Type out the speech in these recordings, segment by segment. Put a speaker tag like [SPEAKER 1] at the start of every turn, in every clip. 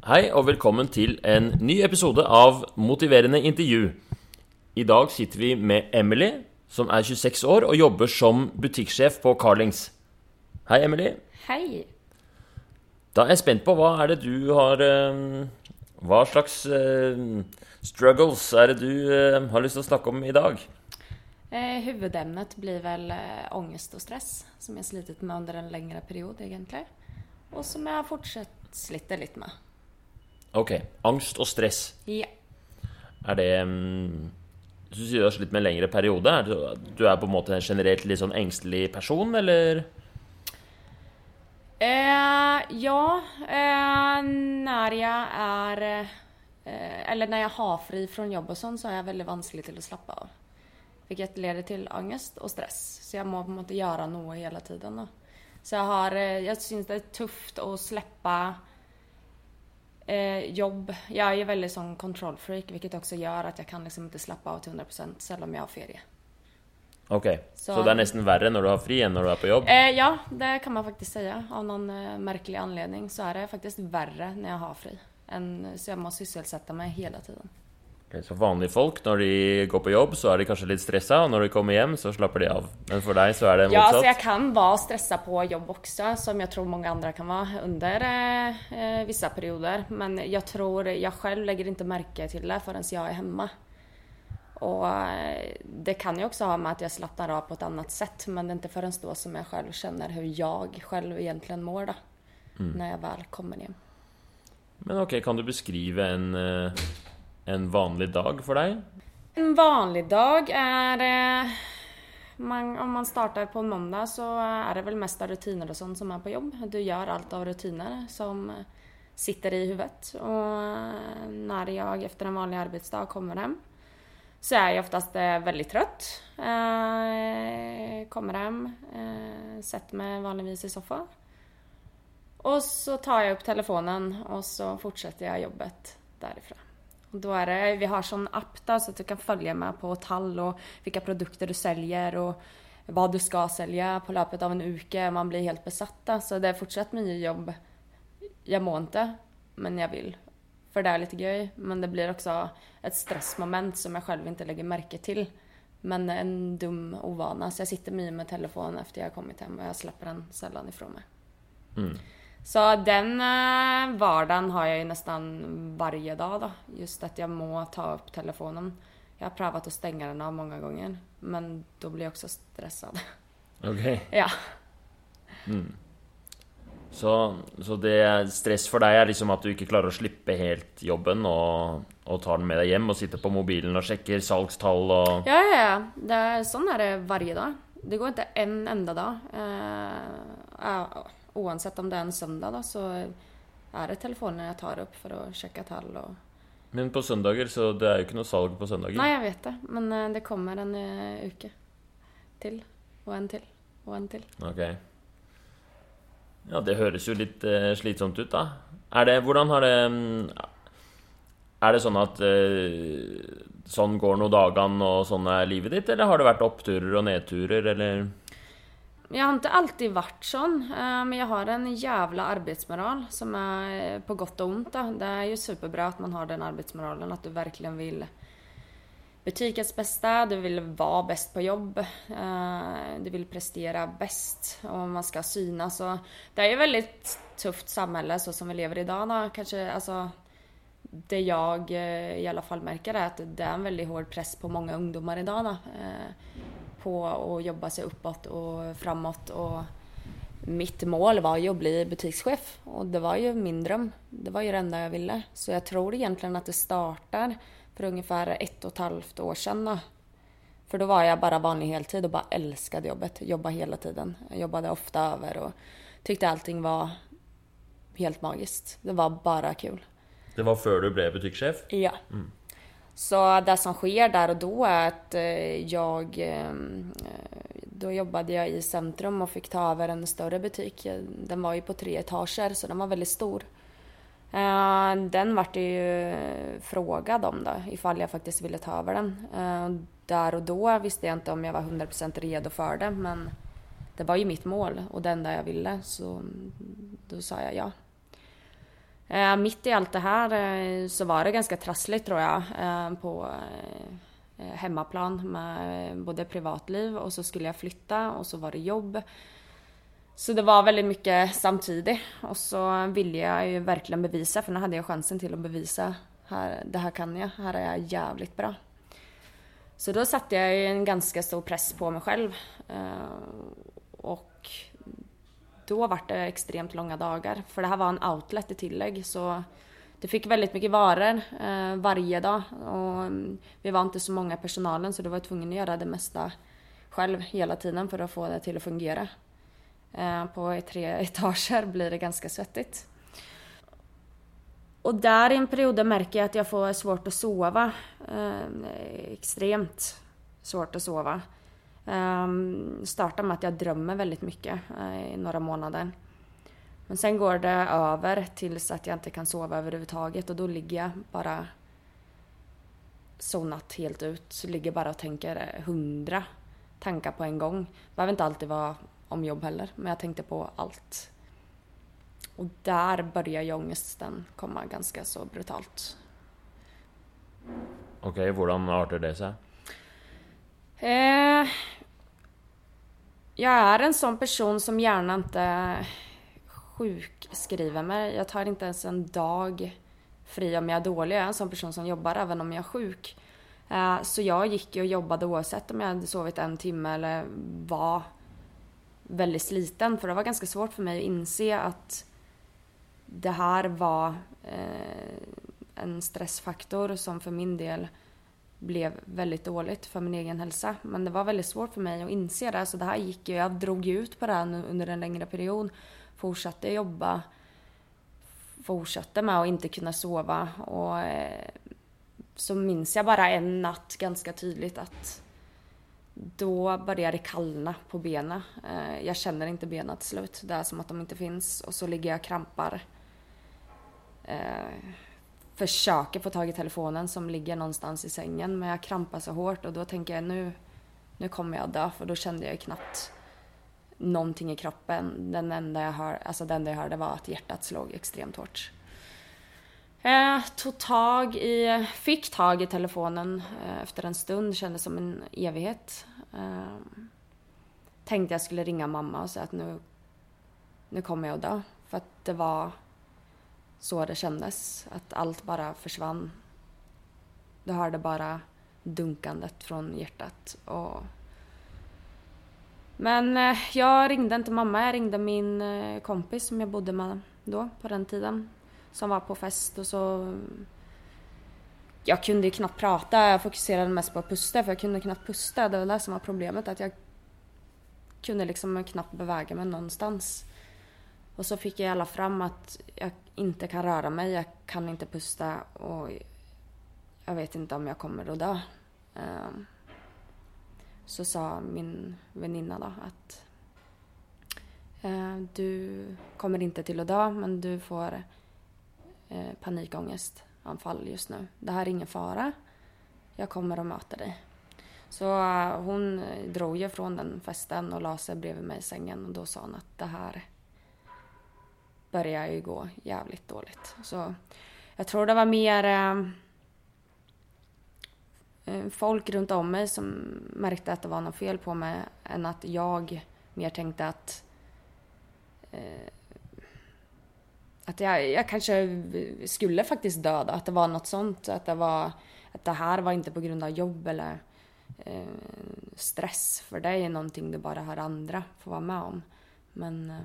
[SPEAKER 1] Hei og velkommen til en ny episode av Motiverende intervju. I dag sitter vi med Emily, som er 26 år og jobber som butikksjef på Carlings. Hei, Emily.
[SPEAKER 2] Hei.
[SPEAKER 1] Da er jeg spent på hva er det du har eh, Hva slags eh, struggles er det du eh, har lyst til å snakke om i dag?
[SPEAKER 2] Eh, huvudämnet blir väl eh, ångest och stress som jag slitit med under en längre period egentligen. Och som jag fortsatt sliter litt med.
[SPEAKER 1] Ok. Angst og stress.
[SPEAKER 2] Ja.
[SPEAKER 1] Er det mm, Du har slitt med en lengre periode. Er du, er på en måte en generelt litt sånn engstelig person, eller?
[SPEAKER 2] Eh, ja, eh, när jag är eh, eller när jag har fri från jobb och sånt så är jag väldigt vanskelig till att slappa av. Vilket leder till ångest och stress. Så jag må på en måte göra noe hela tiden. Då. Så jag har, eh, jag syns det är tufft att släppa eh, jobb. Jag är ju väldigt sån kontrollfreak vilket också gör att jag kan liksom inte slappa av till 100% selv om jag har ferie.
[SPEAKER 1] Ok. Så,
[SPEAKER 2] Så-
[SPEAKER 1] det er nesten verre når du har fri enn når du er på jobb?
[SPEAKER 2] Eh, ja, det kan man faktiskt säga. Av någon eh, märklig anledning så är det faktiskt värre när jag har fri. Än, så jag måste sysselsätta mig hela tiden.
[SPEAKER 1] Så vanlige folk, når de går på jobb, så er de kanskje litt stressa, og når de kommer hjem, så slapper de av. Men for deg så er det
[SPEAKER 2] Ja,
[SPEAKER 1] motsatt?
[SPEAKER 2] alltså jag kan vara stressad på jobb också, som jag tror många andra kan vara under eh, vissa perioder. Men jag tror, jag själv lägger inte märke till det förrän jag är hemma. Och eh, det kan ju också ha med att jag slappnar av på ett annat sätt, men det är inte förrän då som jag själv känner hur jag själv egentligen mår då. När jag väl kommer hem.
[SPEAKER 1] Men ok, kan du beskrive en, eh, en vanlig dag för dig?
[SPEAKER 2] En vanlig dag är... Eh, man, om man startar på en måndag så är det väl mest rutiner och sånt som är på jobb. Du gör allt av rutiner som sitter i huvudet. Och eh, när jag efter en vanlig arbetsdag kommer hem så är jag oftast eh, väldigt trött. Eh, kommer hem, eh, sätter mig vanligtvis i soffan. Och så tar jag upp telefonen och så fortsätter jag jobbet därifrån. Och då är det, vi har sån app där så att du kan följa med på tall och vilka produkter du säljer och vad du ska sälja på löpet av en uke. Man blir helt besatta. Så det är fortsatt mycket jobb. Jag mår inte, men jag vill. För det är lite göj. Men det blir också ett stressmoment som jag själv inte lägger märke till. Men en dum ovana. Så jag sitter mycket med telefonen efter jag har kommit hem och jag släpper den sällan ifrån mig. Mm. Så den eh, vardagen har jag ju nästan varje dag då. Just att jag må ta upp telefonen. Jag har prövat att stänga den av många gånger. Men då blir jag också stressad.
[SPEAKER 1] Ok.
[SPEAKER 2] ja.
[SPEAKER 1] Så, så det stress for deg er liksom at du ikke klarer å slippe helt jobben og, og tar den med deg hjem og sitter på mobilen og sjekker salgstall og
[SPEAKER 2] Ja, ja, ja. Det är, sån är det varje dag. Det går inte en enda dag. Eh, ja, oavsett om det är en söndag då så är det telefonen jag tar upp för att checka tall och...
[SPEAKER 1] Men på søndager, så det er jo ikke noe salg på søndager.
[SPEAKER 2] Nej, jag vet det. Men eh, det kommer en uh, uke till. Och en till. Och en till.
[SPEAKER 1] Ok. Ja, det høres jo litt eh, slitsomt ut, da. Er det Hvordan har det mm, Er det sånn at eh, sånn går nå dagene, og sånn er livet ditt, eller har det vært oppturer og nedturer, eller
[SPEAKER 2] jag har inte alltid varit sån, eh, men jag har en jävla arbetsmoral som är eh, på gott och ont. Då. Det är ju superbra att man har den arbetsmoralen, att du verkligen vill butikens bästa, du vill vara bäst på jobb, eh, du vill prestera bäst och man ska synas. Och det är ju ett väldigt tufft samhälle så som vi lever idag. Då. Kanske, alltså, det jag i alla fall märker är att det är en väldigt hård press på många ungdomar idag. Då, på att jobba sig uppåt och framåt. Och mitt mål var ju att bli butikschef och det var ju min dröm. Det var ju det enda jag ville. Så jag tror egentligen att det startar för ungefär ett och ett halvt år sedan. För då var jag bara vanlig heltid och bara älskade jobbet. Jobbade hela tiden. Jag jobbade ofta över och tyckte allting var helt magiskt. Det var bara kul.
[SPEAKER 1] Det var før du ble butikksjef?
[SPEAKER 2] Ja. Så det som sker där och då är att eh, jag... Eh, då jobbade jag i centrum och fick ta över en större butik. Den var ju på tre etager så den var väldigt stor. Eh, den vart ju frågad om då, ifall jag faktiskt ville ta över den. Där och då visste jag inte om jag var 100% redo för det men det var ju mitt mål och det enda jag ville så då sa jag ja. Eh, mitt i allt det här eh, så var det ganska trassligt tror jag eh, på eh, hemmaplan med eh, både privatliv och så skulle jag flytta och så var det jobb. Så det var väldigt mycket samtidigt och så ville jag ju verkligen bevisa för nu hade jag chansen till att bevisa här, det här kan jag, här är jag jävligt bra. Så då satte jag ju en ganska stor press på mig själv. Eh, och då var det extremt långa dagar. För det här var en outlet i tillägg så det fick väldigt mycket varor eh, varje dag. Och mm, vi var inte så många i personalen så du var tvungen att göra det mesta själv hela tiden för att få det till att fungera. Eh, på tre etager blir det ganska svettigt. Och där i en period märker jag att jag får svårt att sova. Eh, extremt svårt att sova. Um, startar med att jag drömmer väldigt mycket uh, i några månader. Men sen går det över tills att jag inte kan sova överhuvudtaget och då ligger jag bara zonat helt ut. Ligger bara och tänker eh, hundra tankar på en gång. Det behöver inte alltid vara om jobb heller, men jag tänkte på allt. Och där börjar ju ångesten komma ganska så brutalt.
[SPEAKER 1] Okej, okay, hur artar det sig?
[SPEAKER 2] Eh, jag är en sån person som gärna inte sjukskriver mig. Jag tar inte ens en dag fri om jag är dålig. Jag är en sån person som jobbar även om jag är sjuk. Eh, så jag gick och jobbade oavsett om jag hade sovit en timme eller var väldigt sliten. För det var ganska svårt för mig att inse att det här var eh, en stressfaktor som för min del blev väldigt dåligt för min egen hälsa. Men det var väldigt svårt för mig att inse det. Så det här gick ju, jag drog ut på det här under en längre period. Fortsatte jobba. Fortsatte med att inte kunna sova. Och eh, så minns jag bara en natt ganska tydligt att då började det kallna på benen. Eh, jag känner inte benen till slut. Det är som att de inte finns. Och så ligger jag och krampar. Eh, Försöker få tag i telefonen som ligger någonstans i sängen men jag krampar så hårt och då tänker jag nu, nu kommer jag dö för då kände jag knappt någonting i kroppen. Den enda jag, hör, alltså det enda jag hörde var att hjärtat slog extremt hårt. Eh, tog tag i, fick tag i telefonen eh, efter en stund, kändes som en evighet. Eh, tänkte jag skulle ringa mamma och säga att nu, nu kommer jag att dö. För att det var så det kändes. Att allt bara försvann. Du hörde bara dunkandet från hjärtat. Och... Men eh, jag ringde inte mamma, jag ringde min eh, kompis som jag bodde med då på den tiden. Som var på fest och så... Jag kunde ju knappt prata, jag fokuserade mest på att pusta för jag kunde knappt pusta. Det var det som var problemet, att jag kunde liksom knappt beväga mig någonstans. Och så fick jag alla fram att jag inte kan röra mig, jag kan inte pusta och jag vet inte om jag kommer att dö. Ehm, så sa min väninna då att ehm, du kommer inte till att dö men du får eh, panikångestanfall just nu. Det här är ingen fara. Jag kommer att möta dig. Så eh, hon eh, drog ju från den festen och la sig bredvid mig i sängen och då sa hon att det här började ju gå jävligt dåligt. Så jag tror det var mer eh, eh, folk runt om mig som märkte att det var något fel på mig än att jag mer tänkte att eh, att jag, jag kanske skulle faktiskt döda, att det var något sånt. Att det, var, att det här var inte på grund av jobb eller eh, stress. För det är någonting du bara har andra får vara med om. Men eh,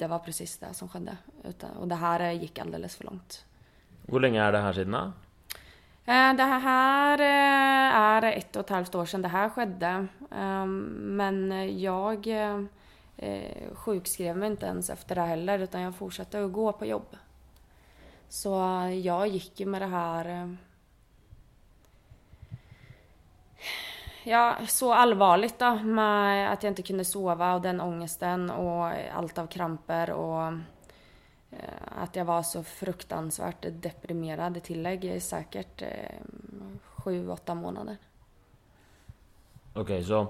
[SPEAKER 2] det var precis det som skedde. Och det här gick alldeles för långt.
[SPEAKER 1] Hur länge är det här sedan?
[SPEAKER 2] Eh, det här eh, är ett och ett halvt år sedan det här skedde. Ehm, men jag eh, sjukskrev mig inte ens efter det heller utan jag fortsatte att gå på jobb. Så jag gick ju med det här ja, så allvarligt då med att jag inte kunde sova och den ångesten och allt av kramper och eh, att jag var så fruktansvärt deprimerad i tillägg i säkert eh, sju, åtta månader.
[SPEAKER 1] Okej, okay, så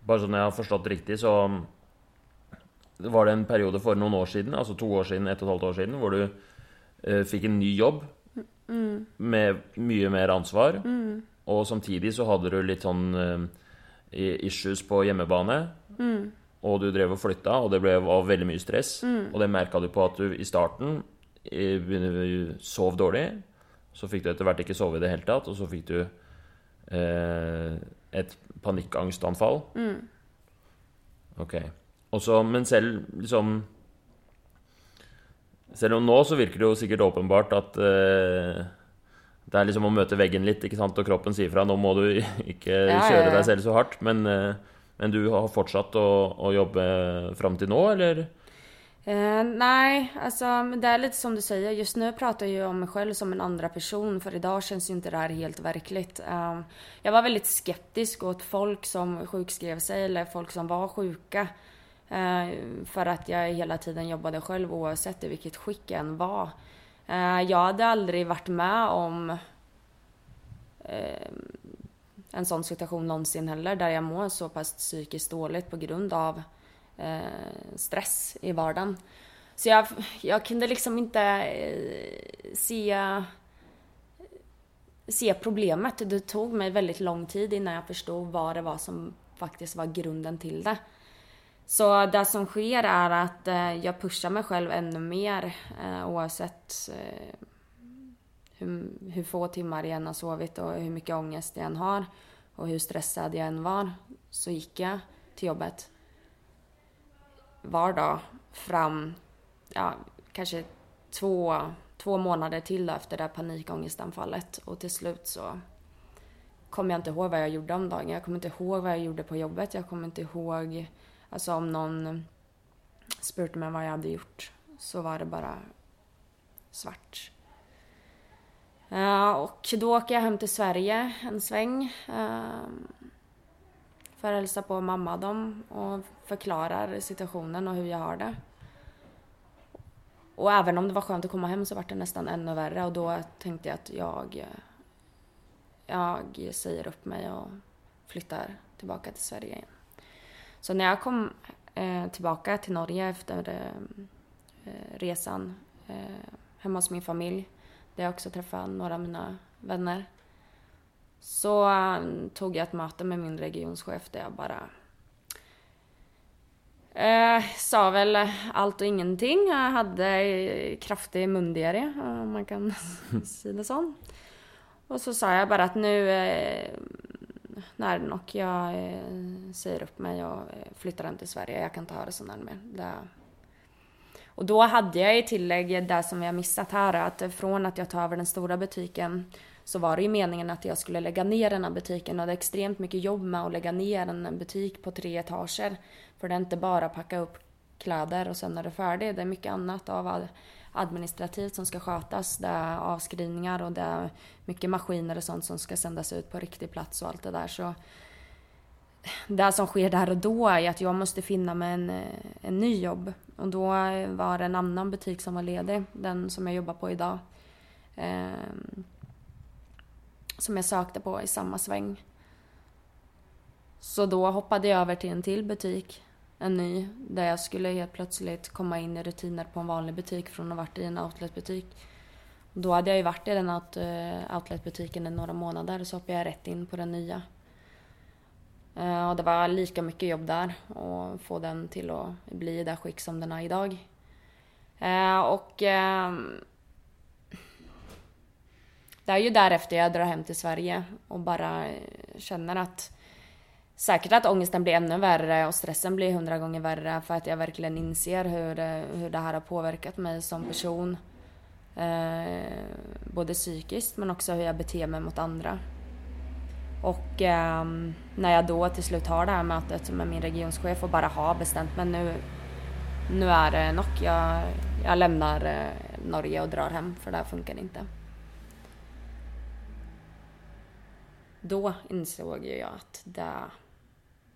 [SPEAKER 1] bara så när jag har förstått riktigt så var det en periode for noen år siden, altså to år siden, ett og et halvt år siden, hvor du eh, fikk en ny jobb med mye mer ansvar. Og samtidig så hadde du litt sånn eh, issues på hjemmebane. Og du drev og flytta, og det ble, var veldig mye stress. Og det merka du på at du i starten sov dårlig. Så fikk du etter hvert ikke sove i det hele tatt, og så fikk du eh, et panikkangstanfall. Ok. Og så, men selv liksom Selv om nå så virker det jo sikkert åpenbart at eh, det er liksom å møte veggen litt, ikke sant, og kroppen sier fra 'nå må du ikke kjøre deg selv så hardt', men, eh, men du har fortsatt å, å jobbe fram til nå, eller?
[SPEAKER 2] Eh, nej, alltså det är lite som du säger. Just nu pratar jag ju om mig själv som en andra person för idag känns ju inte det här helt verkligt. Eh, jag var väldigt skeptisk åt folk som sjukskrev sig eller folk som var sjuka. Eh, för att jag hela tiden jobbade själv oavsett i vilket skick jag än var. Eh, jag hade aldrig varit med om eh, en sån situation någonsin heller där jag mår så pass psykiskt dåligt på grund av eh, stress i vardagen. Så jag, jag kunde liksom inte se, se problemet. Det tog mig väldigt lång tid innan jag förstod vad det var som faktiskt var grunden till det. Så det som sker är att eh, jag pushar mig själv ännu mer eh, oavsett eh, hur, hur få timmar jag än har sovit och hur mycket ångest jag än har och hur stressad jag än var så gick jag till jobbet var dag fram, ja, kanske två, två månader till efter det här panikångestanfallet och till slut så kommer jag inte ihåg vad jag gjorde om dagen. Jag kommer inte ihåg vad jag gjorde på jobbet. Jag kommer inte ihåg, alltså om någon spurte mig vad jag hade gjort så var det bara svart. Uh, och då åker jag hem till Sverige en sväng. Uh, för att hälsa på mamma och dem och förklarar situationen och hur jag har det. Och även om det var skönt att komma hem så var det nästan ännu värre och då tänkte jag att jag, jag säger upp mig och flyttar tillbaka till Sverige igen. Så när jag kom eh, tillbaka till Norge efter eh, eh, resan eh, hemma hos min familj där jag också träffade några av mina vänner så eh, tog jag ett möte med min regionschef där jag bara eh, sa väl allt och ingenting. Jag hade kraftig mundiarré om man kan säga det så. Och så sa jag bara att nu, eh, nu är det nog. Jag eh, säger upp mig och eh, flyttar hem till Sverige. Jag kan inte ha det sån här mer. Det... Och då hade jag i tillägg det som vi har missat här, att från att jag tar över den stora butiken så var det ju meningen att jag skulle lägga ner den här butiken. Jag hade extremt mycket jobb med att lägga ner en butik på tre etager. För det är inte bara att packa upp kläder och sen är det färdigt. Det är mycket annat av all administrativt som ska skötas. Det är avskrivningar och det är mycket maskiner och sånt som ska sändas ut på riktig plats och allt det där. Så det som sker där och då är att jag måste finna mig en, en ny jobb. Och då var det en annan butik som var ledig, den som jag jobbar på idag. Eh, som jag sökte på i samma sväng. Så då hoppade jag över till en till butik, en ny, där jag skulle helt plötsligt komma in i rutiner på en vanlig butik från att ha varit i en outletbutik. Då hade jag ju varit i den out, eh, outletbutiken i några månader så hoppade jag rätt in på den nya. Eh, och det var lika mycket jobb där och få den till att bli i det skick som den är idag. Eh, och ehm, det är ju därefter jag drar hem till Sverige och bara känner att Säkert att ångesten blir ännu värre och stressen blir hundra gånger värre för att jag verkligen inser hur det, hur det här har påverkat mig som person. Eh, både psykiskt men också hur jag beter mig mot andra. Och eh, när jag då till slut har det här mötet med min regionschef och bara har bestämt mig nu, nu är det nog. Jag, jag lämnar eh, Norge och drar hem för det här funkar inte. Då insåg ju jag att det,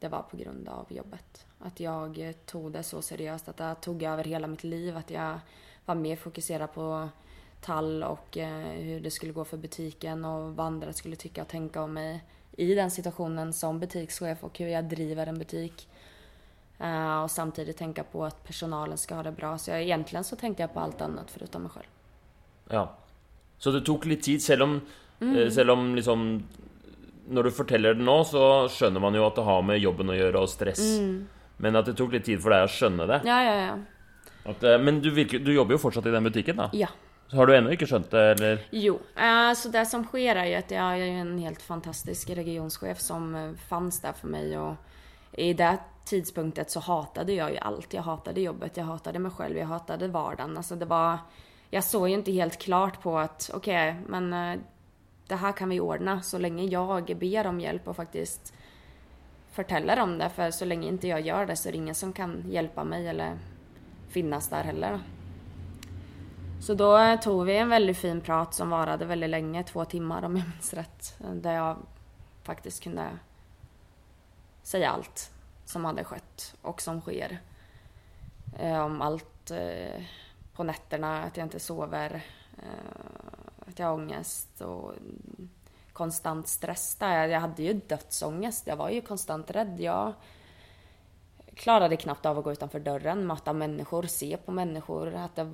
[SPEAKER 2] det var på grund av jobbet. Att jag tog det så seriöst, att det tog över hela mitt liv. Att jag var mer fokuserad på tall och eh, hur det skulle gå för butiken och vad andra skulle tycka och tänka om mig i den situationen som butikschef och hur jag driver en butik. Eh, och samtidigt tänka på att personalen ska ha det bra. Så jag, egentligen så tänkte jag på allt annat förutom mig själv.
[SPEAKER 1] Ja. Så det tog lite tid, selv om,
[SPEAKER 2] Mm.
[SPEAKER 1] eh, selv om liksom Når du forteller det nå, så skjønner man jo at det har med jobben å gjøre, og stress.
[SPEAKER 2] Mm.
[SPEAKER 1] Men at det tok litt tid for deg å skjønne det.
[SPEAKER 2] Ja, ja, ja.
[SPEAKER 1] At, eh, men du, virker, du jobber jo fortsatt i den butikken, da?
[SPEAKER 2] Ja.
[SPEAKER 1] Så har du ennå ikke skjønt det, eller?
[SPEAKER 2] Jo, eh, så det som sker är ju att jag är en helt fantastisk regionschef som eh, fanns där för mig och i det tidspunktet så hatade jag ju allt. Jag hatade jobbet, jag hatade mig själv, jag hatade vardagen. Alltså det var... Jag såg ju inte helt klart på att okej, men eh, det här kan vi ordna så länge jag ber om hjälp och faktiskt förtäller om det. För så länge inte jag gör det så är det ingen som kan hjälpa mig eller finnas där heller. Så då eh, tog vi en väldigt fin prat som varade väldigt länge, två timmar om jag minns rätt. Där jag faktiskt kunde säga allt som hade skett och som sker. Eh, om allt eh, på nätterna, att jag inte sover, att jag har ångest och konstant stress där. Jag hade ju dödsångest, jag var ju konstant rädd. Jag klarade knappt av att gå utanför dörren, möta människor, se på människor. Att det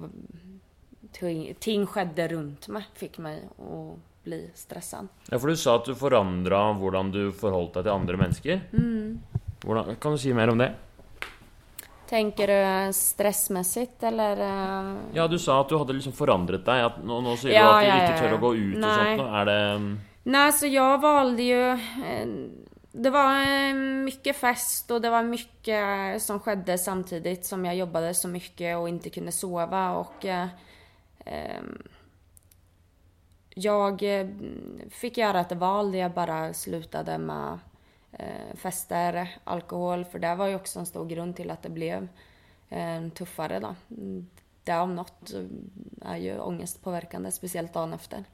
[SPEAKER 2] ting- ting skedde runt mig fick mig att bli stressad.
[SPEAKER 1] Ja, for du sa at du forandra hvordan du forholdt deg til andre mennesker. Hvordan, kan du si mer om det?
[SPEAKER 2] Tänker du stressmässigt eller? eh,
[SPEAKER 1] Ja, du sa at du hadde liksom forandret deg. At nå, nå sier
[SPEAKER 2] Ja,
[SPEAKER 1] du at du
[SPEAKER 2] ja,
[SPEAKER 1] ikke
[SPEAKER 2] ja, ja.
[SPEAKER 1] gå ut og
[SPEAKER 2] Nei.
[SPEAKER 1] sånt. Er det mm,
[SPEAKER 2] Nej, så jag valde ju... eh, Det var eh, mycket fest och det var mycket som skedde samtidigt som jag jobbade så mycket och inte kunde sova och... Eh, ehm, jag fick göra ett val där jag bara slutade med Eh, fester, alkohol, för det var ju också en stor grund till att det blev eh, tuffare då. Det om något är ju ångestpåverkande, speciellt dagen efter.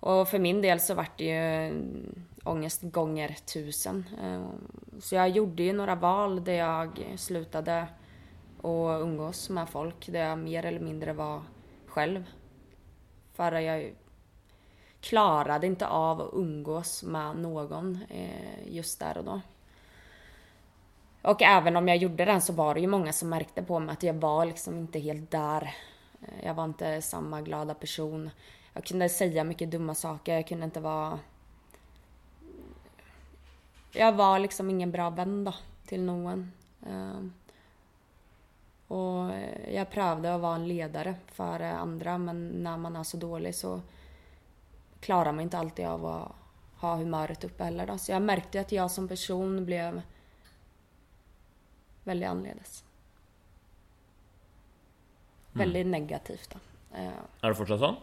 [SPEAKER 2] Och för min del så vart det ju ångest gånger tusen. Eh, så jag gjorde ju några val där jag slutade att umgås med folk, där jag mer eller mindre var själv. För jag klarade inte av att umgås med någon eh, just där och då. Och även om jag gjorde det så var det ju många som märkte på mig att jag var liksom inte helt där. Eh, jag var inte samma glada person. Jag kunde säga mycket dumma saker, jag kunde inte vara... Jag var liksom ingen bra vän då, till någon. Eh, och jag prövade att vara en ledare för andra men när man är så dålig så klarar man inte alltid av att ha humöret uppe heller då. Så jag märkte att jag som person blev väldigt annorledes. Väldigt negativt då. Eh,
[SPEAKER 1] Er det fortsatt sånn?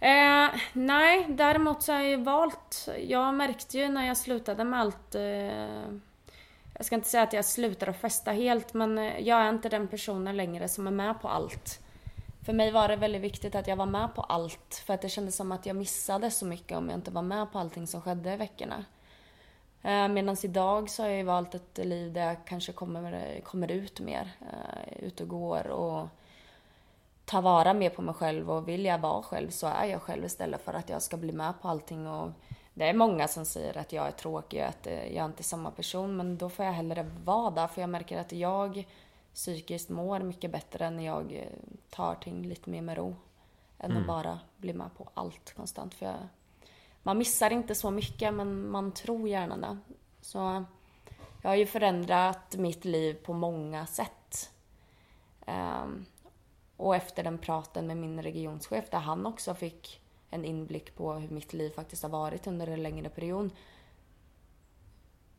[SPEAKER 2] Eh, nej, däremot så har jag ju valt... Jag märkte ju när jag slutade med allt... Eh, jag ska inte säga att jag slutade att festa helt, men eh, jag är inte den personen längre som är med på allt. För mig var det väldigt viktigt att jag var med på allt, för att det kändes som att jag missade så mycket om jag inte var med på allting som skedde i veckorna. Eh, Medan idag så har jag ju valt ett liv där jag kanske kommer, kommer ut mer, eh, ut och går och tar vara mer på mig själv och vill jag vara själv så är jag själv istället för att jag ska bli med på allting och det är många som säger att jag är tråkig och att eh, jag inte är samma person men då får jag hellre vara där för jag märker att jag psykiskt mår mycket bättre när jag eh, tar ting lite mer med ro än att bara bli med på allt konstant för jag, man missar inte så mycket men man tror gärna det. Så jag har ju förändrat mitt liv på många sätt. Ehm, och efter den praten med min regionschef där han också fick en inblick på hur mitt liv faktiskt har varit under en längre period.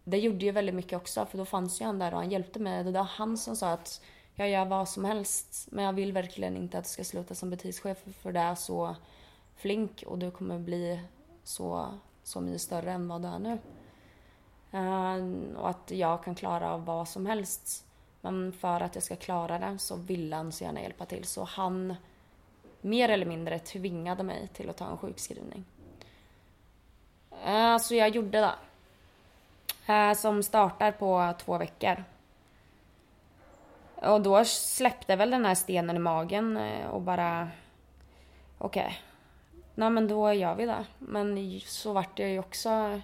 [SPEAKER 2] Det gjorde ju väldigt mycket också för då fanns ju han där och han hjälpte mig. Det var han som sa att jag gör vad som helst men jag vill verkligen inte att du ska sluta som butikschef för det är så flink och du kommer bli så, så mycket större än vad du är nu. Uh, och att jag kan klara av vad som helst. Men för att jag ska klara det så ville han så gärna hjälpa till. Så han mer eller mindre tvingade mig till att ta en sjukskrivning. Uh, Så jag gjorde det. Eh, som startar på två veckor. Och då släppte väl den här stenen i magen eh, och bara... Okej. Nej men då gör vi det. Men så vart det ju också...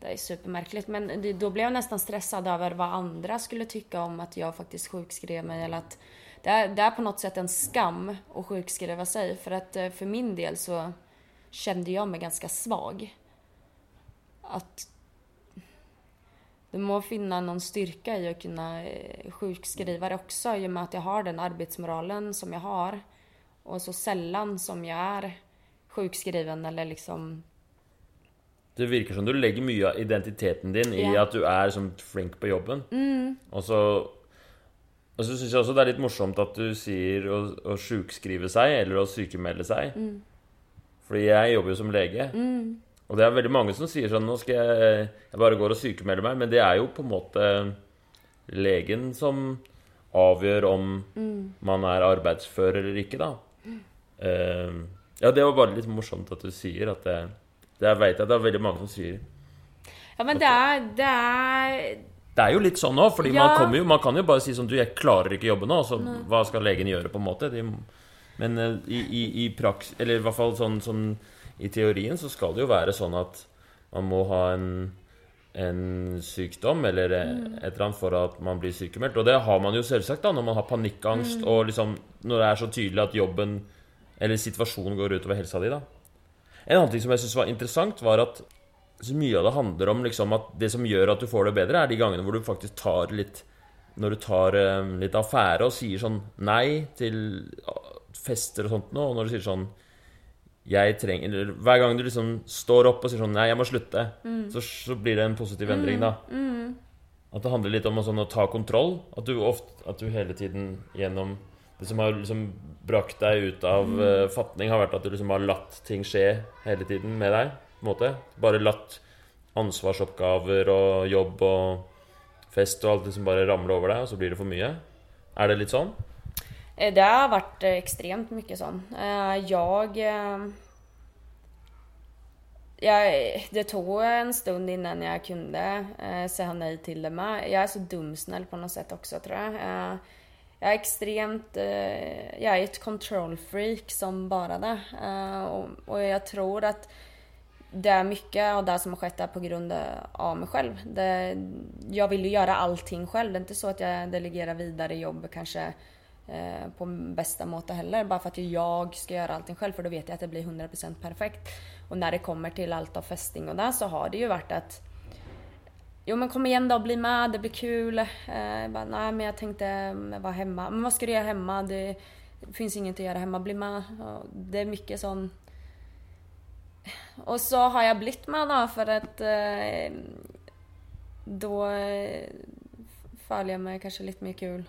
[SPEAKER 2] det är supermärkligt. Men då blev jag nästan stressad över vad andra skulle tycka om att jag faktiskt sjukskrev mig. Eller att det är, det är på något sätt en skam att sjukskriva sig. För att eh, för min del så kände jag mig ganska svag. Att det må finna någon styrka i att kunna eh, sjukskriva det också i och med att jag har den arbetsmoralen som jag har. Och så sällan som jag är sjukskriven eller liksom
[SPEAKER 1] Det virker som du legger mye av identiteten din i
[SPEAKER 2] Ja.
[SPEAKER 1] at du er som flink på jobben.
[SPEAKER 2] Mm.
[SPEAKER 1] Og så og så syns jeg også det er litt morsomt at du sier å, å sjukskrive seg, eller å sykemelde seg.
[SPEAKER 2] Mm.
[SPEAKER 1] Fordi jeg jobber jo som lege. Og det er veldig mange som sier sånn Nå skal jeg Jeg bare går og sykemelder meg. Men det er jo på en måte legen som avgjør om man er arbeidsfør eller ikke, da. Eh, ja, det var bare litt morsomt at du sier at det Det jeg vet jeg det er veldig mange som sier.
[SPEAKER 2] Ja men det är, det är
[SPEAKER 1] Det er jo litt sånn òg, fordi
[SPEAKER 2] Ja.
[SPEAKER 1] man, kommer jo, man kan jo bare si sånn Du, jeg klarer ikke jobbe nå, så hva skal legen gjøre, på en måte? De, men eh, i, i, i praks... Eller i hvert fall sånn, sånn I teorien så skal det jo være sånn at man må ha en en sykdom eller eh, et eller annet for at man blir sykemeldt. Og det har man jo selvsagt da når man har panikkangst og liksom når det er så tydelig at jobben eller situasjonen går utover helsa di. da En annen ting som jeg syns var interessant, var at så mye av det handler om liksom at det som gjør at du får det bedre, er de gangene hvor du faktisk tar litt Når du tar eh, litt affære og sier sånn nei til fester og sånt nå, og når du sier sånn jeg trenger eller Hver gang du liksom står opp og sier sånn Nei, jeg må slutte, så, så blir det en positiv endring, da. At det handler litt om å, sånn, å ta kontroll. At du, ofte, at du hele tiden gjennom Det som har liksom brakt deg ut av eh, fatning, har vært at du liksom har latt ting skje hele tiden med deg. på en måte Bare latt ansvarsoppgaver og jobb og fest og alt liksom bare ramle over deg, og så blir det for mye. Er det litt sånn?
[SPEAKER 2] Eh, det har varit eh, extremt mycket sån. Eh, jag... jag... Det tog en stund innan jag kunde eh, säga nej till det med. Jag är så dumsnäll på något sätt också tror jag. Eh, Jag är extremt... eh, Jag är ett control freak som bara det. Eh, och- Och jag tror att det är mycket av det som har skett där på grund av mig själv. Det, jag vill ju göra allting själv. Det är inte så att jag delegerar vidare jobb kanske Eh, på bästa måte heller. Bara för att jag ska göra allting själv för då vet jag att det blir 100% perfekt. Och när det kommer till allt av fästing och där så har det ju varit att Jo men kom igen då, bli med, det blir kul. Eh, jag bara, nej men jag tänkte mm, vara hemma. Men vad ska du göra hemma? Det finns inget att göra hemma, bli med. Det är mycket sån... Och så har jag blivit med då för att eh, då eh, följer jag med kanske lite mer kul.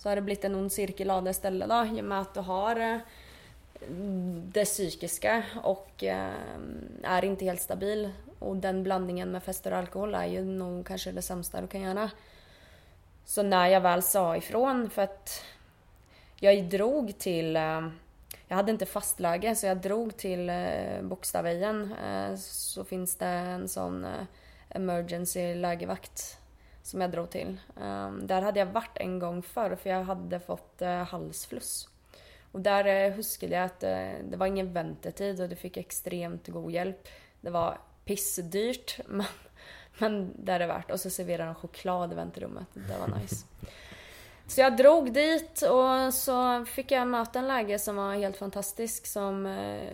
[SPEAKER 2] Så har det blivit en ond cirkel av det istället då i och med att du har eh, det psykiska och eh, är inte helt stabil. Och den blandningen med fester och alkohol är ju nog kanske det sämsta du kan göra. Så när jag väl sa ifrån, för att jag drog till... Eh, jag hade inte fastläge så jag drog till Bokstavejen. Så finns det en sån emergency lägevakt som jag drog till. Ehm, där hade jag varit en gång förr för jag hade fått eh, halsfluss. Och där eh, huskade jag att eh, det var ingen väntetid och du fick extremt god hjälp. Det var pissdyrt men, men det är det värt. Och så serverade de choklad i väntrummet. Det var nice. Så jag drog dit och så fick jag möta en läge som var helt fantastisk som eh,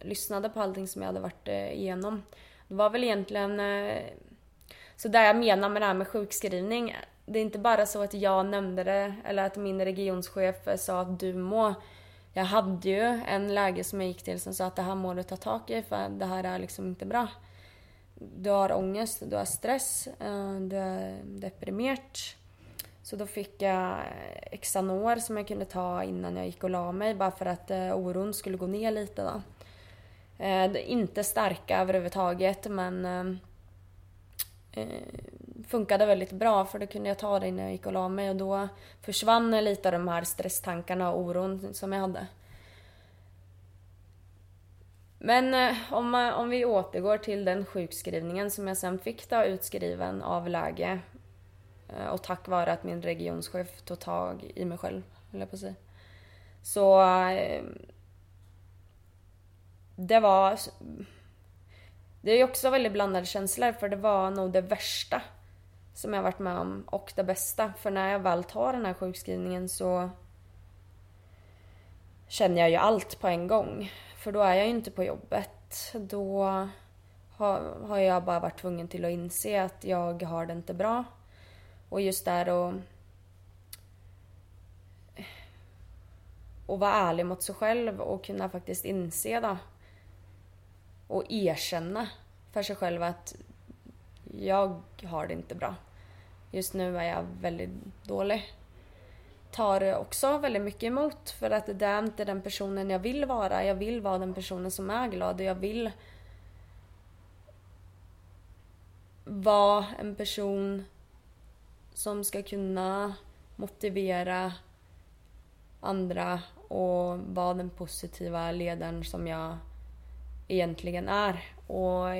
[SPEAKER 2] lyssnade på allting som jag hade varit eh, igenom. Det var väl egentligen eh, så där jag menar med det här med sjukskrivning. Det är inte bara så att jag nämnde det eller att min regionschef sa att du må. Jag hade ju en läge som jag gick till som sa att det här må du ta tag i för det här är liksom inte bra. Du har ångest, du har stress, eh, du är deprimerad. Så då fick jag Xanor som jag kunde ta innan jag gick och la mig bara för att eh, oron skulle gå ner lite då. Det är inte starka överhuvudtaget men Eh, funkade väldigt bra för då kunde jag ta det innan jag gick och la mig och då försvann lite av de här stresstankarna och oron som jag hade. Men eh, om, eh, om vi återgår till den sjukskrivningen som jag sen fick då utskriven av läge eh, och tack vare att min regionschef tog tag i mig själv, höll jag på att säga. Så eh, det var det är ju också väldigt blandade känslor för det var nog det värsta som jag varit med om och det bästa. För när jag väl tar den här sjukskrivningen så känner jag ju allt på en gång. För då är jag ju inte på jobbet. Då har, har jag bara varit tvungen till att inse att jag har det inte bra. Och just där och och vara ärlig mot sig själv och kunna faktiskt inse då och erkänna för sig själv att jag har det inte bra. Just nu är jag väldigt dålig. Tar också väldigt mycket emot för att det är inte den personen jag vill vara. Jag vill vara den personen som är glad och jag vill vara en person som ska kunna motivera andra och vara den positiva ledaren som jag egentligen är. Och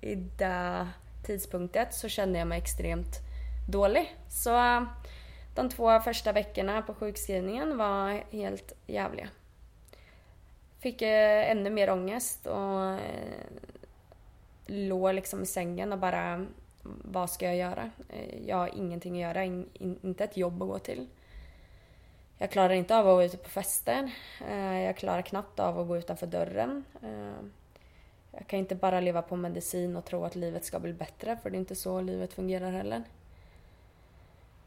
[SPEAKER 2] i det tidspunktet så kände jag mig extremt dålig. Så eh, de två första veckorna på sjukskrivningen var helt jävliga. Fick eh, ännu mer ångest och eh, låg liksom i sängen och bara vad ska jag göra? Jag har ingenting att göra, inte ett jobb att gå till. Jag klarar inte av att vara ute på fester. Eh, jag klarar knappt av att gå utanför dörren. Eh, jag kan inte bara leva på medicin och tro att livet ska bli bättre, för det är inte så livet fungerar heller.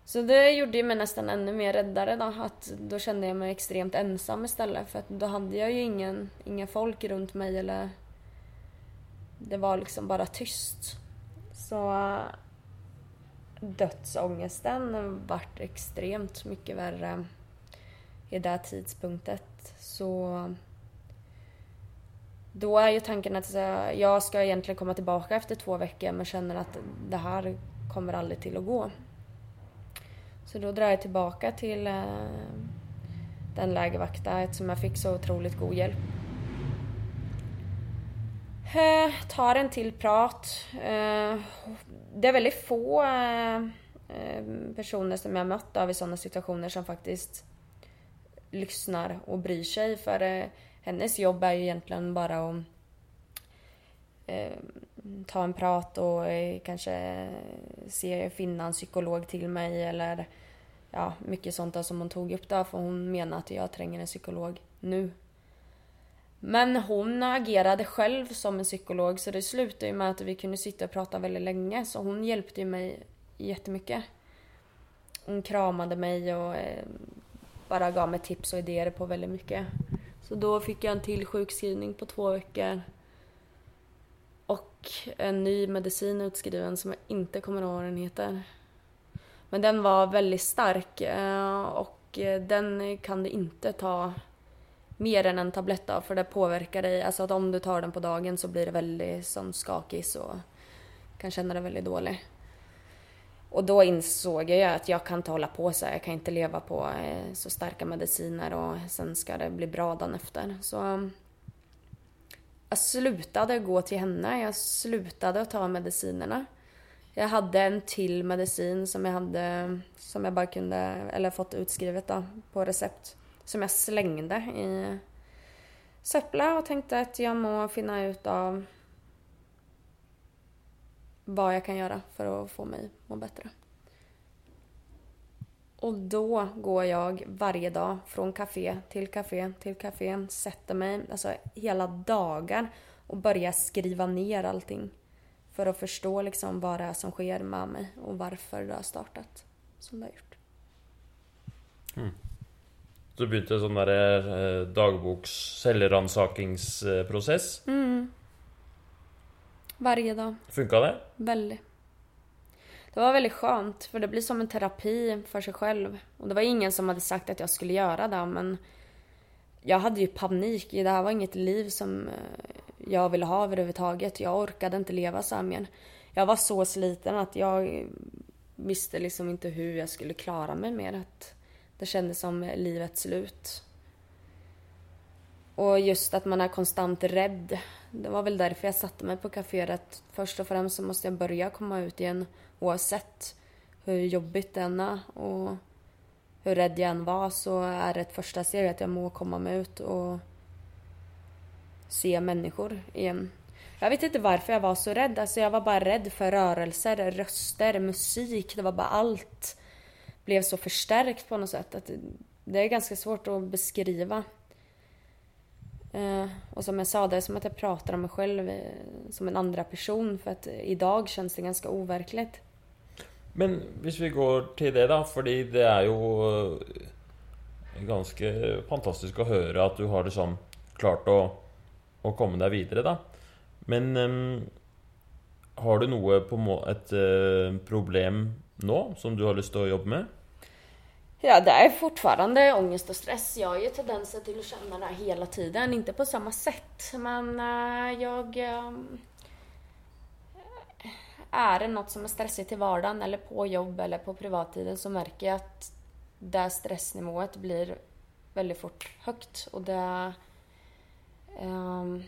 [SPEAKER 2] Så det gjorde mig nästan ännu mer räddare då, att då kände jag mig extremt ensam istället, för att då hade jag ju ingen, inga folk runt mig eller... Det var liksom bara tyst. Så eh, dödsångesten vart extremt mycket värre i det tidspunktet. Så då är ju tanken att jag ska egentligen komma tillbaka efter två veckor men känner att det här kommer aldrig till att gå. Så då drar jag tillbaka till eh, den lägervakta eftersom jag fick så otroligt god hjälp. Eh, tar en till prat. Eh, det är väldigt få personer som jag mött av i sådana situationer som faktiskt lyssnar och bryr sig. För eh, hennes jobb är ju egentligen bara att eh, ta en prat och eh, kanske se, finna en psykolog till mig eller ja, mycket sånt där som hon tog upp där för hon menar att jag tränger en psykolog nu. Men hon agerade själv som en psykolog så det slutade ju med att vi kunde sitta och prata väldigt länge så hon hjälpte ju mig jättemycket. Hon kramade mig och eh, bara gav mig tips och idéer på väldigt mycket. Så då fick jag en till sjukskrivning på två veckor. Och en ny medicin utskriven som jag inte kommer ihåg vad den heter. Men den var väldigt stark eh, och eh, den kan du inte ta mer än en tablett av för det påverkar dig. Alltså att om du tar den på dagen så blir det väldigt sån skakig och kan känna dig väldigt dålig. Och då insåg jag att jag kan inte hålla på så här. Jag kan inte leva på eh, så starka mediciner och sen ska det bli bra dagen efter. Så mm, jag slutade gå till henne. Jag slutade att ta medicinerna. Jag hade en till medicin som jag hade, som jag bara kunde, eller fått utskrivet då, på recept. Som jag slängde i Söppla och tänkte att jag må finna ut av vad jag kan göra för att få mig må bättre. Och då går jag varje dag från café till café till café, sätter mig, alltså hela dagar och börjar skriva ner allting. För att förstå liksom vad det är som sker med mig och varför det har startat som det har gjort.
[SPEAKER 1] Mm. Så begynte sån där eh, dagboks selvransakingsprosess?
[SPEAKER 2] Mm. Varje dag.
[SPEAKER 1] Funkade det?
[SPEAKER 2] Väldigt. Det var väldigt skönt för det blir som en terapi för sig själv. Och det var ingen som hade sagt att jag skulle göra det men jag hade ju panik. Det här var inget liv som eh, jag ville ha överhuvudtaget. Jag orkade inte leva så här mer. Jag var så sliten att jag visste liksom inte hur jag skulle klara mig mer. Att det kändes som livets slut. Och just att man är konstant rädd. Det var väl därför jag satte mig på kaféet. Först och främst så måste jag börja komma ut igen oavsett hur jobbigt det än är och hur rädd jag än var så är det ett första steg att jag må komma mig ut och se människor igen. Jag vet inte varför jag var så rädd. Alltså jag var bara rädd för rörelser, röster, musik. Det var bara allt blev så förstärkt på något sätt. Att det är ganska svårt att beskriva. Eh, och som jag sa, det är som att jag pratar om mig själv eh, som en andra person för att idag känns det ganska overkligt.
[SPEAKER 1] Men om vi går till det då, för det är ju eh, ganska fantastiskt att höra att du har liksom klart att, att komma dig vidare då. Men um, har du något på ett uh, problem nu som du har lust att jobba med?
[SPEAKER 2] Ja, det är fortfarande ångest och stress. Jag har ju tendenser till att känna det här hela tiden, inte på samma sätt. Men eh, jag... Ehm, är det något som är stressigt i vardagen eller på jobb eller på privattiden så märker jag att det stressnivået blir väldigt fort högt. Och det... Um,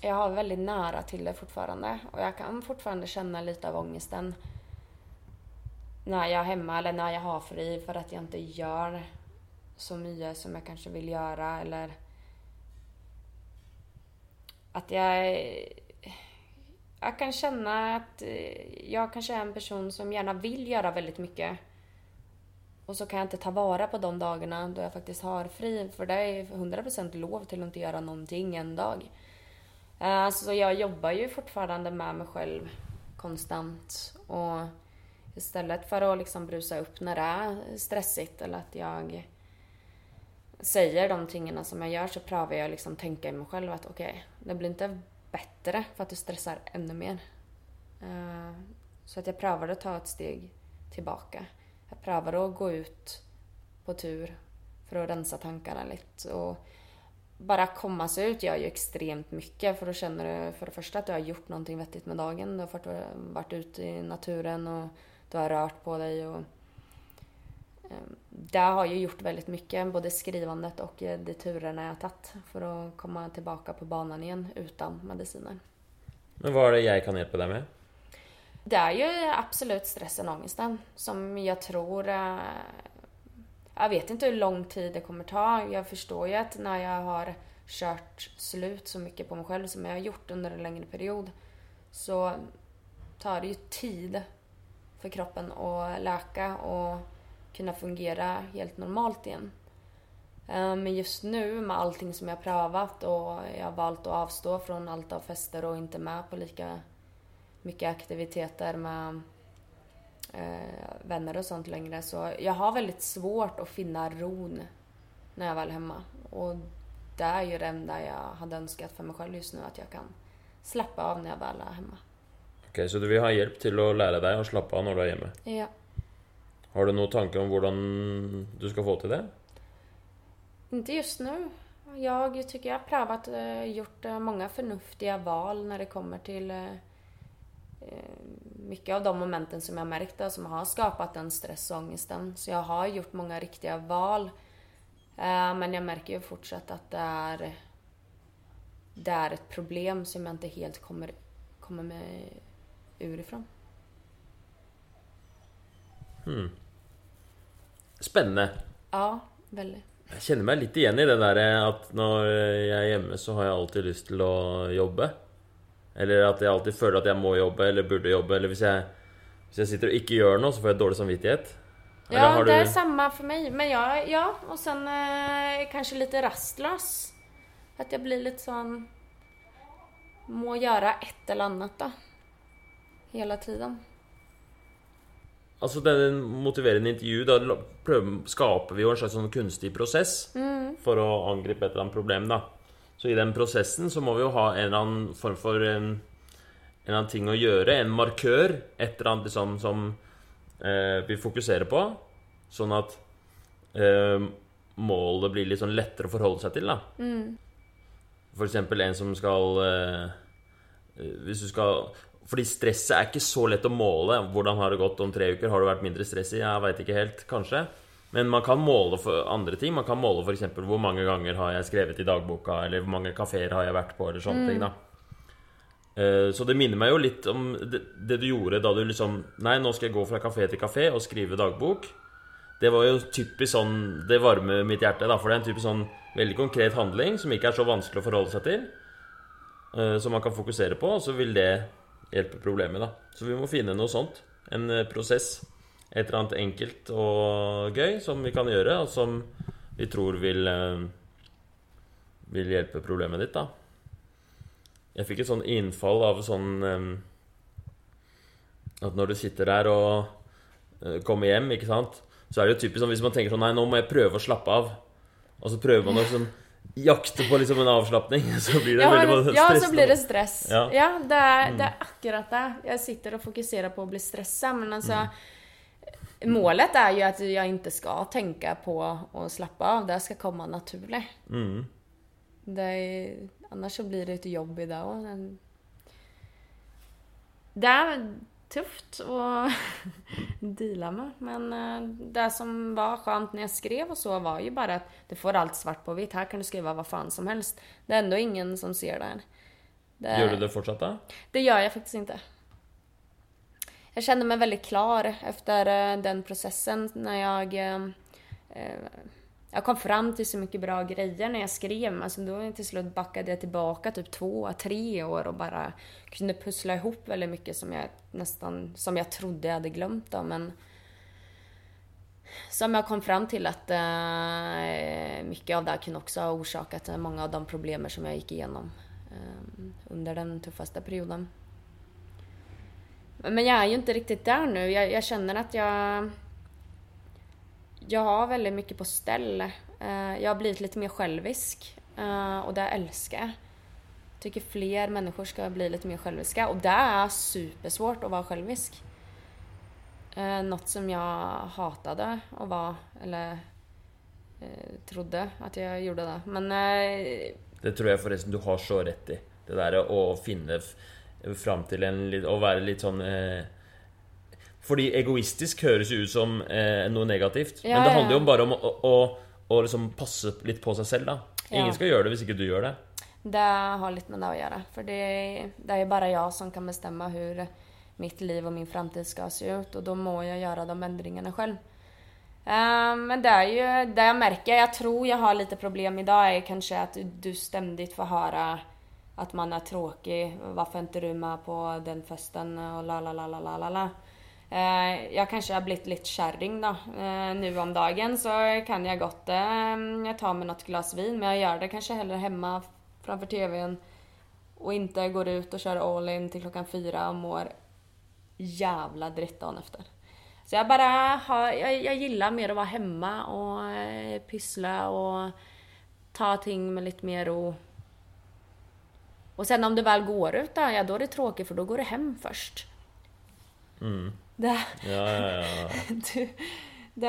[SPEAKER 2] jag har väldigt nära till det fortfarande och jag kan fortfarande känna lite av ångesten när jag är hemma eller när jag har fri för att jag inte gör så mycket som jag kanske vill göra eller att jag jag kan känna att jag kanske är en person som gärna vill göra väldigt mycket och så kan jag inte ta vara på de dagarna då jag faktiskt har fri för det är 100% lov till att inte göra någonting en dag. Eh, så jag jobbar ju fortfarande med mig själv konstant och Istället för att liksom brusa upp när det är stressigt eller att jag säger de tingarna som jag gör så prövar jag liksom tänka i mig själv att okej, okay, det blir inte bättre för att du stressar ännu mer. Uh, så att jag prövar att ta ett steg tillbaka. Jag prövar att gå ut på tur för att rensa tankarna lite och bara komma sig ut gör ju extremt mycket för då känner du för det första att du har gjort någonting vettigt med dagen. Du har varit ute i naturen och du har rört på dig och ehm, det har ju gjort väldigt mycket, både skrivandet och eh, de turerna jag har tagit för att komma tillbaka på banan igen utan mediciner.
[SPEAKER 1] Men vad är det jag kan hjälpa dig med?
[SPEAKER 2] Det är ju absolut stressen och ångesten som jag tror... Eh, jag vet inte hur lång tid det kommer ta. Jag förstår ju att när jag har kört slut så mycket på mig själv som jag har gjort under en längre period så tar det ju tid för kroppen att läka och kunna fungera helt normalt igen. Eh, men just nu med allting som jag prövat och jag har valt att avstå från allt av fester och inte med på lika mycket aktiviteter med eh, vänner och sånt längre. Så jag har väldigt svårt att finna ron när jag väl är hemma. Och det är ju det enda jag hade önskat för mig själv just nu, att jag kan släppa av när jag väl är hemma.
[SPEAKER 1] Ok, Så du vill ha hjälp till att lära dig att slappna av när du är hemma?
[SPEAKER 2] Ja.
[SPEAKER 1] Har du några tankar om hur du ska få till det?
[SPEAKER 2] Inte just nu. Jag tycker jag har prövat, eh, gjort eh, många förnuftiga val när det kommer till eh, mycket av de momenten som jag märkt som har skapat den stress och ångesten. Så jag har gjort många riktiga val. Men jag märker ju fortsatt att det är, det är ett problem som jag inte helt kommer, kommer med urifrån.
[SPEAKER 1] Hmm. Spännande.
[SPEAKER 2] Ja, väldigt.
[SPEAKER 1] Jag känner mig lite igen i det där att när jag är hemma så har jag alltid lust till att jobba. Eller att jag alltid känner att jag måste jobba eller borde jobba. Eller om jag, jag sitter och inte gör något så får jag dålig samvittighet.
[SPEAKER 2] Ja, det du... är samma för mig. Men jag, ja, och sen eh, kanske lite rastlös. Att jag blir lite sån... Må göra ett eller annat då hela tiden.
[SPEAKER 1] Altså den motiverende intervju, da skaper vi jo en slags sånn kunstig prosess mm. for å angripe et eller annet problem. da. Så i den prosessen så må vi jo ha en eller annen form for en, en annen ting å gjøre. En markør. Et eller annet liksom som eh, vi fokuserer på. Sånn at eh, målet blir litt sånn lettere å forholde seg til. da. Mm. For eksempel en som skal eh, Hvis du skal fordi stresset er ikke så lett å måle. Hvordan har det gått om tre uker? Har det vært mindre stress i? Jeg veit ikke helt, kanskje. Men man kan måle for andre ting. Man kan måle f.eks. hvor mange ganger har jeg skrevet i dagboka, eller hvor mange kafeer har jeg vært på, eller sånne mm. ting. da eh, Så det minner meg jo litt om det, du gjorde da du liksom Nei, nå skal jeg gå fra kafé til kafé og skrive dagbok. Det var jo typisk sånn Det varmer mitt hjerte, da, for det er en typisk sånn veldig konkret handling som ikke er så vanskelig å forholde seg til. Eh, som man kan fokusere på, og så vil det hjelpe problemet, da. Så vi må finne noe sånt. En eh, process, prosess. Et eller annet enkelt og gøy som vi kan gjøre, og som vi tror vil eh, Vil hjelpe problemet ditt, da. Jeg fikk et sånn innfall av sånn eh, Att At når du sitter der og eh, kommer hjem, ikke sant, så er det jo typisk sånn hvis man tenker sånn Nei, nå må jeg prøve å slappe av. Og så prøver man å sånn jakte på liksom en avslapning, så blir det
[SPEAKER 2] Ja,
[SPEAKER 1] veldig
[SPEAKER 2] men,
[SPEAKER 1] stress.
[SPEAKER 2] ja så blir det stress.
[SPEAKER 1] Ja.
[SPEAKER 2] Ja, det, är, det är akkurat det. Jag sitter och fokuserar på att bli stressad men alltså Målet är ju att jag inte ska tänka på att slappa av. Det ska komma naturligt.
[SPEAKER 1] Mm.
[SPEAKER 2] Det är, annars så blir det ett jobb idag. Det är tufft att deala med. Men eh, det som var skönt när jag skrev och så var ju bara att du får allt svart på vitt. Här kan du skriva vad fan som helst. Det är ändå ingen som ser det. det
[SPEAKER 1] Gjør du det fortsatt, da?
[SPEAKER 2] det gör jag faktiskt inte. Jag kände mig väldigt klar efter eh, den processen när jag... Jag kom fram till så mycket bra grejer när jag skrev. Alltså då till slut backade jag tillbaka typ två, tre år och bara kunde pussla ihop väldigt mycket som jag nästan, som jag trodde jag hade glömt då, men som jag kom fram till att uh, mycket av det här kunde också ha orsakat många av de problemen som jag gick igenom uh, under den tuffaste perioden. Men jag är ju inte riktigt där nu. Jag, jag känner att jag... Jag har väldigt mycket på ställ. Eh, jag har blivit lite mer självisk. Eh, och det älskar jag. Tycker fler människor ska bli lite mer själviska. Och det är supersvårt att vara självisk. Eh, något som jag hatade att vara, eller trodde att jag gjorde det. Men
[SPEAKER 1] Det tror jag förresten du har så rätt i. Det där att finna fram till en och vara lite sån eh, Fordi egoistisk høres jo ut som eh, noe negativt.
[SPEAKER 2] Ja,
[SPEAKER 1] men det
[SPEAKER 2] ja,
[SPEAKER 1] handler jo
[SPEAKER 2] ja.
[SPEAKER 1] bare om å, å, å liksom passe litt på seg selv, da.
[SPEAKER 2] Ja.
[SPEAKER 1] Ingen skal gjøre det hvis ikke du gjør det.
[SPEAKER 2] Det har lite med det att göra. För det, det är bara jag som kan bestämma hur mitt liv och min framtid ska se ut. Och då må jag göra de ändringarna själv. Eh, Men det är ju det jag märker. Jag tror jag har lite problem idag är kanske att du ständigt får höra att man är tråkig. Varför är inte du med på den festen? Och la la la la la la Eh, jag kanske har blivit lite kärring då. Eh, Nu om dagen så kan jag gott eh, ta mig något glas vin. Men jag gör det kanske hellre hemma framför TVn. Och inte går ut och kör all in till klockan fyra och mår jävla dritt dagen efter. Så jag bara har, jag, jag gillar mer att vara hemma och eh, pyssla och ta ting med lite mer ro. Och sen om det väl går ut då, ja då är det tråkigt för då går det hem först. Mm. Det,
[SPEAKER 1] Ja, ja, ja.
[SPEAKER 2] du, det,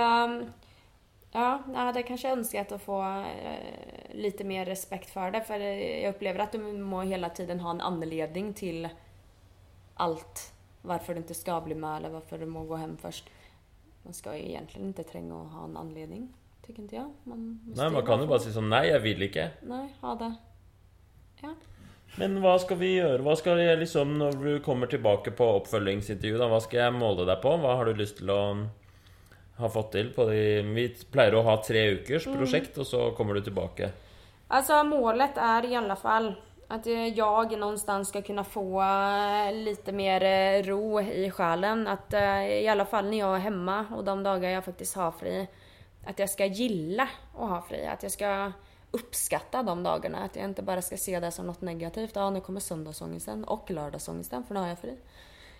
[SPEAKER 2] ja, ja, det kanske jag önskat att få eh, lite mer respekt för det. För jag upplever att du må hela tiden ha en anledning till allt. Varför du inte ska bli med eller varför du må gå hem först. Man ska ju egentligen inte tränga att ha en anledning. Tycker inte jag. Man
[SPEAKER 1] Nei, man
[SPEAKER 2] ju
[SPEAKER 1] kan jo
[SPEAKER 2] få-
[SPEAKER 1] bare si sånn Nei, jeg vil ikke.
[SPEAKER 2] Nej, ha det. Ja.
[SPEAKER 1] Men hva skal vi gjøre? Hva skal jeg liksom, Når du kommer tilbake på oppfølgingsintervju, da, hva skal jeg måle deg på? Hva har du lyst til å ha fått til? På de, vi pleier å ha tre ukers prosjekt, og så kommer du tilbake.
[SPEAKER 2] Alltså målet är i alla fall att jag någonstans ska kunna få eh, lite mer eh, ro i själen. Att eh, i alla fall när jag är hemma och de dagar jag faktiskt har fri. Att jag ska gilla att ha fri. Att jag ska uppskatta de dagarna. Att jag inte bara ska se det som något negativt. Ja, nu kommer söndagsångesten och lördagsångesten för nu har jag fri.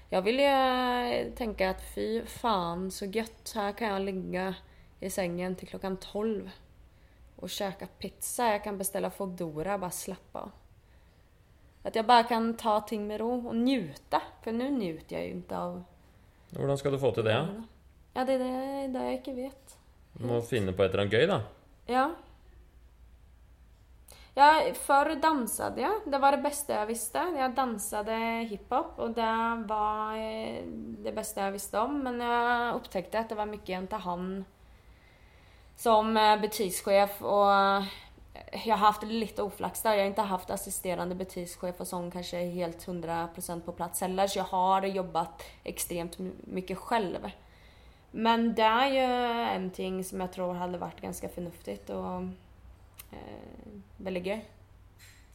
[SPEAKER 2] Jag vill ju eh, tänka att fy fan så gött. Här kan jag ligga i sängen till klockan 12 och käka pizza. Jag kan beställa Foodora bara slappa. Att jag bara kan ta ting med ro och njuta. För nu njuter jag ju inte av...
[SPEAKER 1] Hvordan skal du få til det? Ja?
[SPEAKER 2] Ja, det är det, det jag inte vet.
[SPEAKER 1] Du må finne på et eller annet gøy, da.
[SPEAKER 2] Ja. Jag, förr dansade jag. Det var det bästa jag visste. Jag dansade hiphop och det var eh, det bästa jag visste om. Men jag upptäckte att det var mycket jag inte hann som eh, butikschef och eh, jag har haft lite oflax där. Jag har inte haft assisterande butikschef och sån kanske helt 100% på plats heller. Så jag har jobbat extremt mycket själv. Men det är ju en ting som jag tror hade varit ganska förnuftigt och eh, väldigt gøy.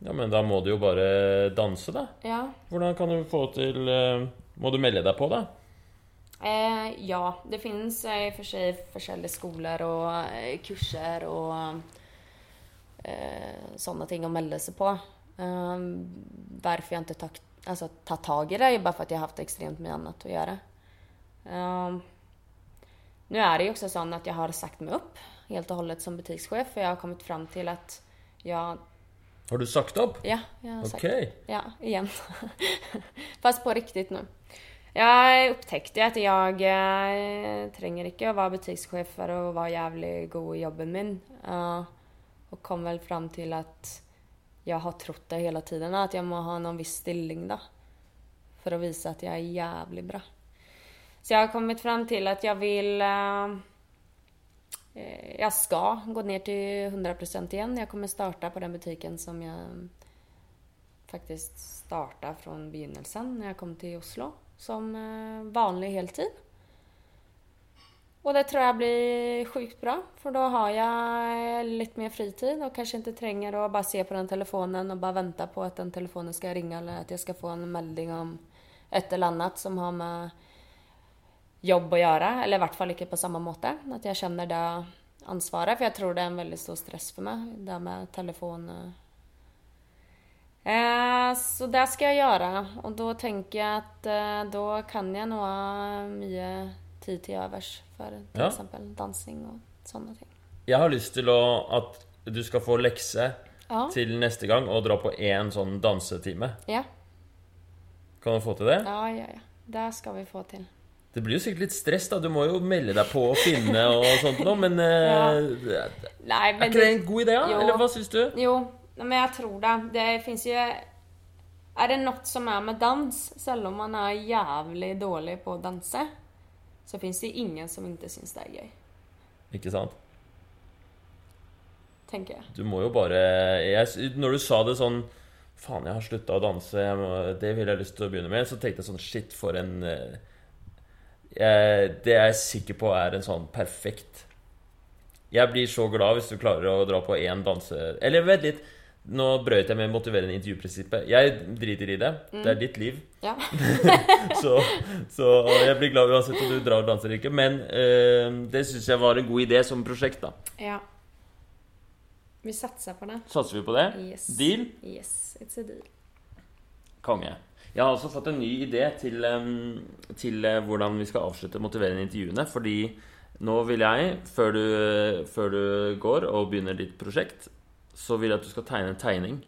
[SPEAKER 1] Ja, men da må du jo bare danse, da.
[SPEAKER 2] Ja.
[SPEAKER 1] Hvordan kan du få til eh, Må du melde deg på, da?
[SPEAKER 2] Eh, ja, det finns eh, i och för sig försäljande skolor och kurser och eh, sådana ting att melde sig på. Eh, varför jag inte tagit alltså, tagit tag i det är bara för att jag haft extremt mycket annat att göra. Eh, nu är det ju också så att jag har sagt mig upp helt och hållet som butikschef för jag har kommit fram till att jag...
[SPEAKER 1] Har du sagt opp?
[SPEAKER 2] Ja, jag har sagt Ja, igen. Fast på riktigt nu. Jag upptäckte att jag eh, tränger inte att vara butikschef för att vara jävligt god i jobben min. Och kom väl fram till att jag har trott det hela tiden, att jag må ha någon viss stilling då. För att visa att jag är jävligt bra. Så jag har kommit fram till att jag vill... eh, Eh, jag ska gå ner till 100% igen. Jag kommer starta på den butiken som jag faktiskt startade från begynnelsen när jag kom till Oslo. Som eh, vanlig heltid. Och det tror jag blir sjukt bra. För då har jag eh, lite mer fritid och kanske inte tränger att bara se på den telefonen och bara vänta på att den telefonen ska ringa eller att jag ska få en melding om ett eller annat som har med jobb att göra. Eller i vart fall inte på samma måte. Att jag känner det ansvaret. För jag tror det är en väldigt stor stress för mig. Det med telefon. eh. Så det ska jag göra. Och då tänker jag att eh, då kan jag nog ha mycket tid till övers för till
[SPEAKER 1] Ja.
[SPEAKER 2] exempel dansing och sådana ting.
[SPEAKER 1] Jeg har lyst til å, at du skal få lekse
[SPEAKER 2] Ja.
[SPEAKER 1] til neste gang og dra på én sånn dansetime.
[SPEAKER 2] Ja,
[SPEAKER 1] Kan du få til det?
[SPEAKER 2] ja, ja, ja. Det ska vi få till.
[SPEAKER 1] Det blir jo sikkert litt stress, da. Du må jo melde deg på og finne og sånt noe, men eh,
[SPEAKER 2] Nej,
[SPEAKER 1] Er
[SPEAKER 2] men
[SPEAKER 1] ikke det en god idé, da? Eller hva syns du?
[SPEAKER 2] Jo, men jag tror det. Det finns ju... Är det något som är med dans, selv om man är jävligt dålig på att dansa, så finns det ju ingen som inte syns det är gøy.
[SPEAKER 1] Ikke sant?
[SPEAKER 2] Tänker jag.
[SPEAKER 1] Du må jo bare jeg, Når du sa det sånn Faen, jeg har slutta å danse, det vil jeg ha lyst til å begynne med. Så tenkte jeg sånn Shit, for en eh, Det er jeg sikker på er en sånn perfekt Jeg blir så glad hvis du klarer å dra på én danse... Eller vent litt. Nå brøt jeg med motiverende intervjuprinsippet. Jeg driter i det. Det er ditt liv.
[SPEAKER 2] Ja.
[SPEAKER 1] Så, så jeg blir glad uansett om du drar og danser eller ikke. Men eh, det syns jeg var en god idé som prosjekt, da.
[SPEAKER 2] ja. Vi satsar på det.
[SPEAKER 1] Satser vi på det?
[SPEAKER 2] Yes.
[SPEAKER 1] Deal?
[SPEAKER 2] Yes, it's a deal.
[SPEAKER 1] Konge. Jeg har også fått en ny idé til, til eh, hvordan vi skal avslutte motiverende intervjuene. Fordi nå vil jeg, før du, før du går og begynner ditt prosjekt, så vil jeg at du skal tegne en tegning.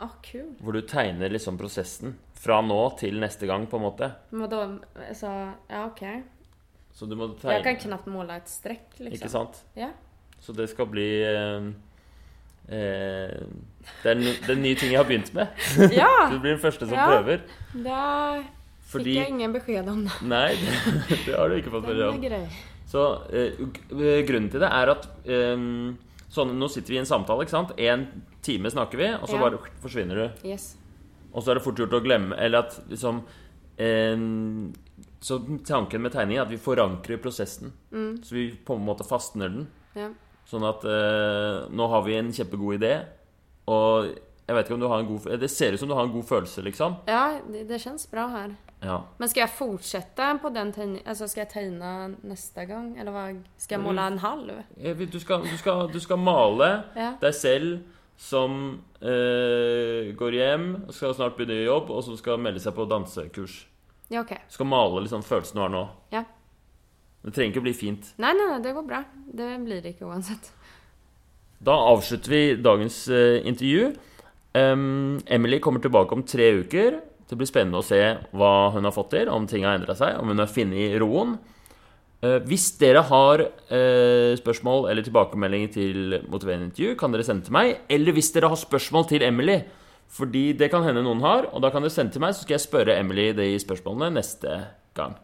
[SPEAKER 2] Åh, kul.
[SPEAKER 1] Hvor du tegner liksom prosessen. Fra nå til neste gang, på en måte.
[SPEAKER 2] Men vadå, alltså, ja okej.
[SPEAKER 1] Så du må
[SPEAKER 2] Jag kan
[SPEAKER 1] tegne.
[SPEAKER 2] knappt måla ett streck liksom.
[SPEAKER 1] Ikke sant?
[SPEAKER 2] Ja.
[SPEAKER 1] Så det skal bli eh, det, er en, det er en ny ting jeg har begynt med.
[SPEAKER 2] Ja!
[SPEAKER 1] Du blir den første som
[SPEAKER 2] Ja.
[SPEAKER 1] prøver.
[SPEAKER 2] Där
[SPEAKER 1] Fordi
[SPEAKER 2] fick jag ingen besked om det.
[SPEAKER 1] Nei, det har du ikke fått
[SPEAKER 2] Det
[SPEAKER 1] beskjed
[SPEAKER 2] är
[SPEAKER 1] om.
[SPEAKER 2] grej.
[SPEAKER 1] Så eh, g- grunnen til det er at ehm, sånn, Nå sitter vi i en samtale, ikke sant? En time snakker vi, og så
[SPEAKER 2] Ja.
[SPEAKER 1] bare forsvinner du.
[SPEAKER 2] Yes.
[SPEAKER 1] Og så er det fort gjort å glemme Eller at liksom ehm, Så tanken med tegning er at vi forankrer prosessen. Så vi på en måte fastner den.
[SPEAKER 2] Ja.
[SPEAKER 1] Sånn at eh, nå har vi en kjempegod idé, og jeg vet ikke om du har en god Det ser ut som du har en god følelse, liksom.
[SPEAKER 2] Ja, det, det känns bra här.
[SPEAKER 1] Ja.
[SPEAKER 2] Men ska jag fortsätta på den tegningen? Alltså ska jag tegna nästa gång? Eller vad? Ska jag måla en halv?
[SPEAKER 1] Vil- Du skal, du skal, du skal male
[SPEAKER 2] Ja.
[SPEAKER 1] deg selv som eh, går hjem, skal snart begynne i jobb, og som skal melde seg på dansekurs.
[SPEAKER 2] Ja, okej.
[SPEAKER 1] Du skal male liksom følelsen du har nå.
[SPEAKER 2] Ja.
[SPEAKER 1] Det trenger ikke bli fint.
[SPEAKER 2] Nej, nej, nej, det går bra. Det blir det inte oavsett.
[SPEAKER 1] Da avslutter vi dagens eh, intervju. Em, Emily kommer tilbake om tre uker. Det blir spennende å se hva hun har fått til, om ting har endra seg, om hun har funnet roen. Eh, hvis dere har eh, spørsmål eller tilbakemeldinger til motiverende intervju, kan dere sende til meg. Eller hvis dere har spørsmål til Emily, fordi det kan hende noen har, og da kan dere sende til meg, så skal jeg spørre Emily de spørsmålene neste gang.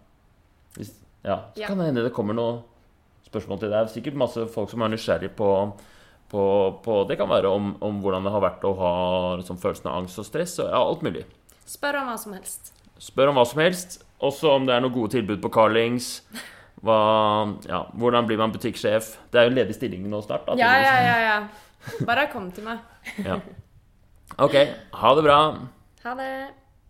[SPEAKER 1] Hvis, ja, så
[SPEAKER 2] Ja.
[SPEAKER 1] kan det hende det kommer noen spørsmål til. Det er sikkert masse folk som er nysgjerrig på, på, på Det kan være om, om hvordan det har vært å ha liksom, følelsen av angst og stress, og ja, alt mulig.
[SPEAKER 2] Spör om vad som helst.
[SPEAKER 1] Spør om hva som helst. Også om det er noen gode tilbud på Carlings. Hva, ja, hvordan blir man butikksjef? Det er jo ledig stilling nå snart. Da,
[SPEAKER 2] Ja, ja, ja, ja. Bara kom till mig.
[SPEAKER 1] Ja. Ok, ha det bra.
[SPEAKER 2] Ha det!